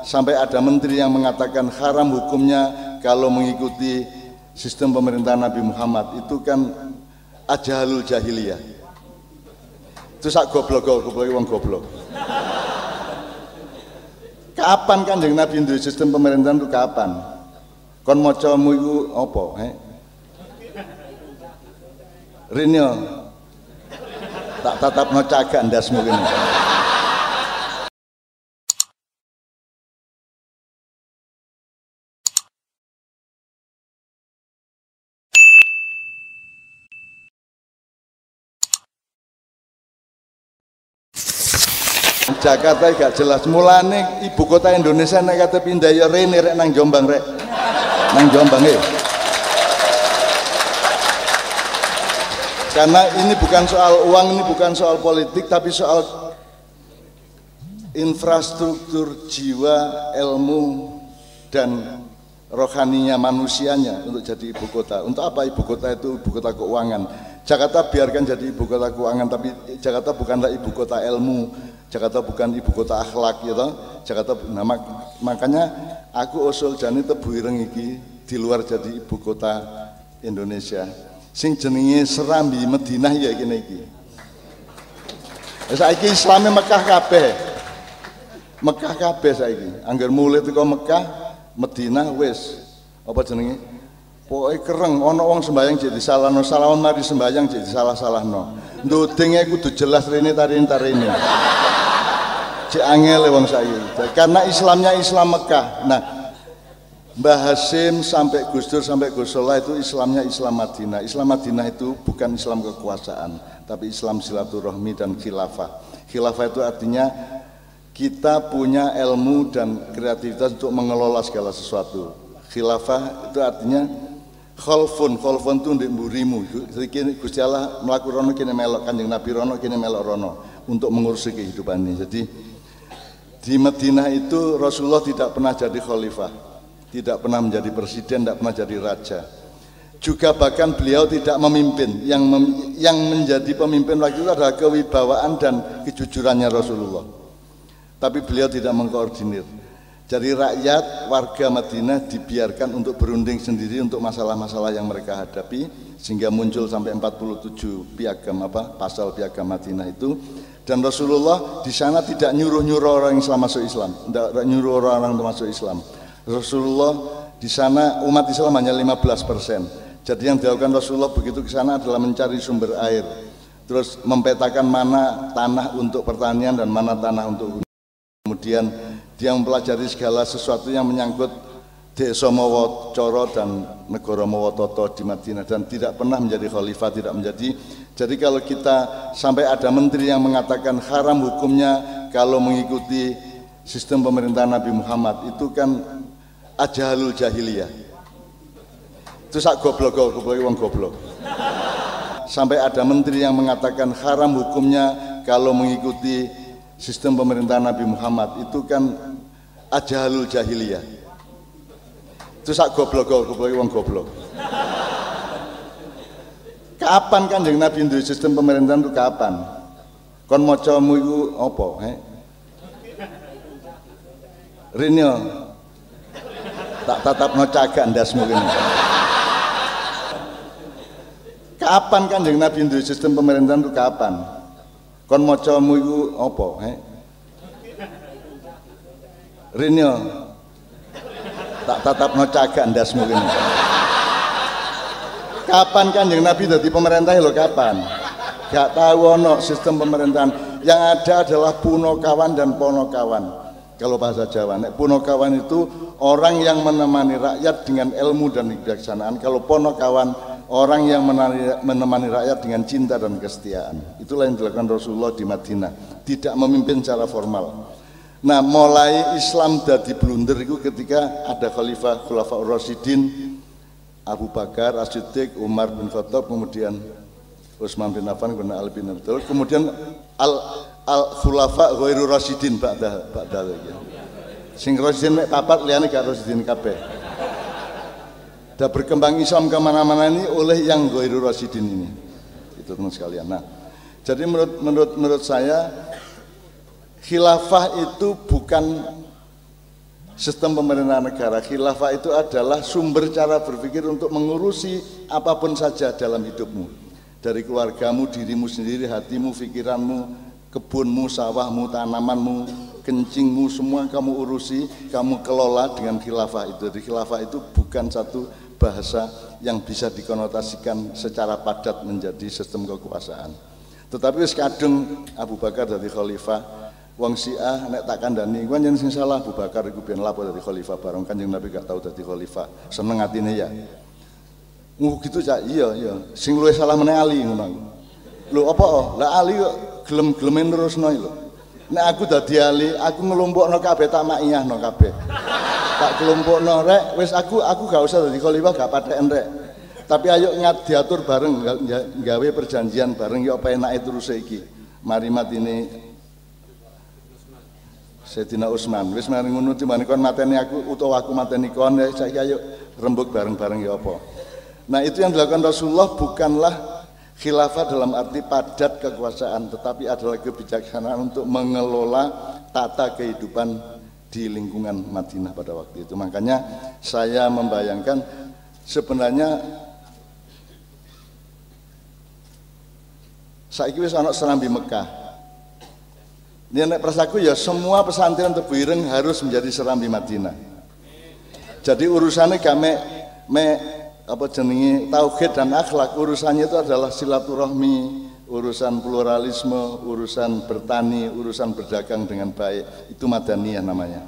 sampai ada menteri yang mengatakan haram hukumnya kalau mengikuti sistem pemerintahan Nabi Muhammad. Itu kan ajalul jahiliyah. Itu sak goblok goblok wong goblok. Kapan kan yang Nabi itu sistem pemerintahan itu kapan? Kon macamu itu apa he? Rinyo tak tatap no cagak ndasmu ini Jakarta gak jelas. Mulane ibu kota Indonesia nek kata pindah ya rene rek nang Jombang rek. Nang Jombang ya karena ini bukan soal uang ini bukan soal politik tapi soal infrastruktur jiwa ilmu dan rohaninya manusianya untuk jadi ibu kota. Untuk apa ibu kota itu? Ibu kota keuangan. Jakarta biarkan jadi ibu kota keuangan tapi Jakarta bukanlah ibu kota ilmu Jakarta bukan ibu kota akhlak ya toh. Jakarta nah, mak, makanya aku usul jani tebu ireng iki di luar jadi ibu kota Indonesia. Sing jenenge Serambi Madinah ya kene iki. Saiki Islame Mekah kabeh. Mekah kabeh saiki. Angger mulai teko Mekah, Madinah wis apa jenenge? Pokoke kereng ana wong sembayang jadi salah no salah mari sembayang jadi salah-salahno. Ndudenge kudu jelas rene tarin tarini cek angel wong saya karena Islamnya Islam Mekah. Nah Mbah Hasim sampai Gus Dur sampai Gus Solah itu Islamnya Islam Madinah. Islam Madinah itu bukan Islam kekuasaan tapi Islam silaturahmi dan khilafah. Khilafah itu artinya kita punya ilmu dan kreativitas untuk mengelola segala sesuatu. Khilafah itu artinya kholfun kholfun itu untuk burimu Gusti Allah melakukan rono kini melok kanjeng Nabi rono kini melok rono untuk mengurusi kehidupan ini jadi di Madinah itu Rasulullah tidak pernah jadi khalifah, tidak pernah menjadi presiden, tidak pernah jadi raja. Juga bahkan beliau tidak memimpin. Yang mem, yang menjadi pemimpin waktu itu adalah kewibawaan dan kejujurannya Rasulullah. Tapi beliau tidak mengkoordinir. Jadi rakyat warga Madinah dibiarkan untuk berunding sendiri untuk masalah-masalah yang mereka hadapi sehingga muncul sampai 47 piagam apa pasal piagam Madinah itu dan Rasulullah di sana tidak nyuruh-nyuruh orang Islam masuk Islam, tidak nyuruh orang untuk masuk Islam. Rasulullah di sana umat Islam hanya 15 persen. Jadi yang dilakukan Rasulullah begitu ke sana adalah mencari sumber air, terus mempetakan mana tanah untuk pertanian dan mana tanah untuk kemudian dia mempelajari segala sesuatu yang menyangkut desa Coro dan negara Toto di Madinah dan tidak pernah menjadi khalifah, tidak menjadi jadi kalau kita sampai ada menteri yang mengatakan haram hukumnya kalau mengikuti sistem pemerintahan Nabi Muhammad itu kan ajalul jahiliyah. Itu sak goblok goblok wong goblok. Sampai ada menteri yang mengatakan haram hukumnya kalau mengikuti sistem pemerintahan Nabi Muhammad itu kan ajalul jahiliyah. Itu sak goblok goblok wong goblok. Kapan kan yang Nabi itu sistem pemerintahan itu kapan? Kon macamu itu apa? He? Rinyo tak tatap no cagak ndasmu ini. Kapan kan yang Nabi itu sistem pemerintahan itu kapan? Kon macamu itu apa? He? Rinyo tak tatap no cagak ndasmu ini. Kapan kan yang Nabi dari pemerintah lo kapan? Gak tahu ono sistem pemerintahan. Yang ada adalah punokawan dan ponokawan. Kalau bahasa Jawa, nek punokawan itu orang yang menemani rakyat dengan ilmu dan kebijaksanaan. Kalau ponokawan orang yang menemani rakyat dengan cinta dan kesetiaan. Itulah yang dilakukan Rasulullah di Madinah. Tidak memimpin secara formal. Nah, mulai Islam dari blunder itu ketika ada Khalifah Khulafaur Rasyidin Abu Bakar, As-Siddiq, Umar bin Khattab, kemudian Utsman bin Affan, kemudian Ali bin Thalib, kemudian al al khulafa ghairu rasyidin ba'da ba'da ya. Sing rasyidin mek papat liyane gak rasyidin kabeh. Dan berkembang Islam ke mana-mana ini oleh yang ghairu rasyidin ini. Itu teman sekalian. Nah, jadi menurut menurut menurut saya khilafah itu bukan sistem pemerintahan negara khilafah itu adalah sumber cara berpikir untuk mengurusi apa pun saja dalam hidupmu dari keluargamu, dirimu sendiri, hatimu, pikiranmu, kebunmu, sawahmu, tanamanmu, kencingmu semua kamu urusi, kamu kelola dengan khilafah itu. Jadi khilafah itu bukan satu bahasa yang bisa dikonotasikan secara padat menjadi sistem kekuasaan. Tetapi kadung Abu Bakar dari khalifah wong Syiah nek tak kandhani kuwi yang sing salah Abu Bakar iku ben lapo dadi khalifah bareng Kanjeng Nabi gak tau dadi khalifah. Seneng atine ya. Nguh gitu cak iya iya. Sing luwih salah meneh Ali ngono. Lho apa? Lah Ali kok gelem-gelemen terusno lho. Nek aku dadi Ali, aku ngelompokno kabeh tak makiyahno kabeh. Tak kelompokno rek, wis aku aku gak usah dadi khalifah gak patheken rek. Tapi ayo ngat diatur bareng gawe perjanjian bareng ya apa enake terus iki. Mari matine Sayyidina Utsman wis mari ngono timbane kon mateni aku utawa aku mateni kon ya saiki ayo rembug bareng-bareng ya apa? Nah itu yang dilakukan Rasulullah bukanlah khilafah dalam arti padat kekuasaan tetapi adalah kebijaksanaan untuk mengelola tata kehidupan di lingkungan Madinah pada waktu itu. Makanya saya membayangkan sebenarnya saiki wis ana serambi Mekah ini nek prasaku ya semua pesantren Tebuireng harus menjadi serambi Madinah. Jadi urusannya kami me apa jenenge tauhid dan akhlak urusannya itu adalah silaturahmi, urusan pluralisme, urusan bertani, urusan berdagang dengan baik. Itu madaniyah namanya.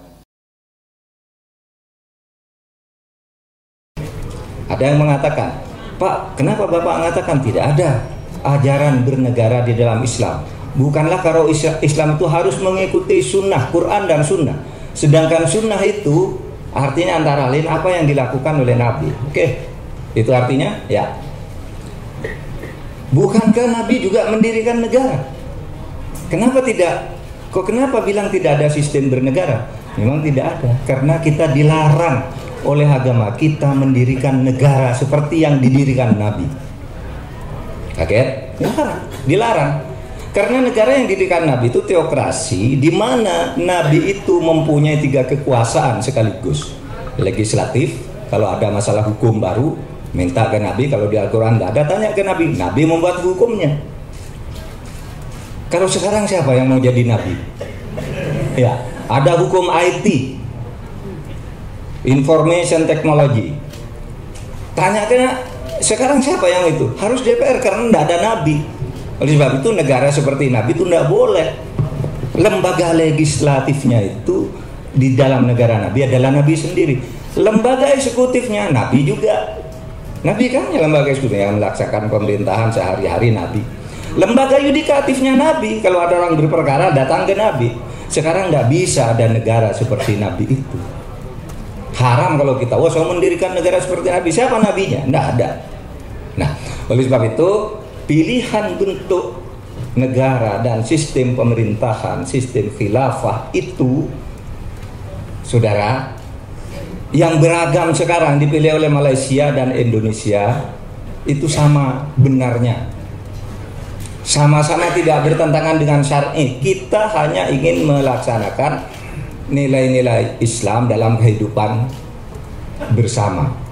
Ada yang mengatakan, Pak, kenapa Bapak mengatakan tidak ada ajaran bernegara di dalam Islam? Bukanlah kalau Islam itu harus mengikuti sunnah, Quran dan sunnah. Sedangkan sunnah itu artinya antara lain apa yang dilakukan oleh Nabi. Oke, itu artinya ya. Bukankah Nabi juga mendirikan negara? Kenapa tidak? Kok kenapa bilang tidak ada sistem bernegara? Memang tidak ada, karena kita dilarang oleh agama kita mendirikan negara seperti yang didirikan Nabi. Kaget? Dilarang. Dilarang. Karena negara yang didikan Nabi itu teokrasi, di mana Nabi itu mempunyai tiga kekuasaan sekaligus. Legislatif, kalau ada masalah hukum baru, minta ke Nabi. Kalau di Al-Quran ada, tanya ke Nabi. Nabi membuat hukumnya. Kalau sekarang siapa yang mau jadi Nabi? Ya, ada hukum IT, Information Technology. Tanya ke sekarang siapa yang itu? Harus DPR karena tidak ada Nabi. Oleh sebab itu negara seperti Nabi itu tidak boleh. Lembaga legislatifnya itu di dalam negara Nabi adalah Nabi sendiri. Lembaga eksekutifnya Nabi juga. Nabi kan ya lembaga eksekutif yang melaksanakan pemerintahan sehari-hari Nabi. Lembaga yudikatifnya Nabi. Kalau ada orang berperkara datang ke Nabi. Sekarang tidak bisa ada negara seperti Nabi itu. Haram kalau kita, wah saya mendirikan negara seperti Nabi. Siapa nabinya? Tidak ada. Nah, oleh sebab itu pilihan bentuk negara dan sistem pemerintahan, sistem khilafah itu saudara yang beragam sekarang dipilih oleh Malaysia dan Indonesia itu sama benarnya. Sama-sama tidak bertentangan dengan syar'i. Kita hanya ingin melaksanakan nilai-nilai Islam dalam kehidupan bersama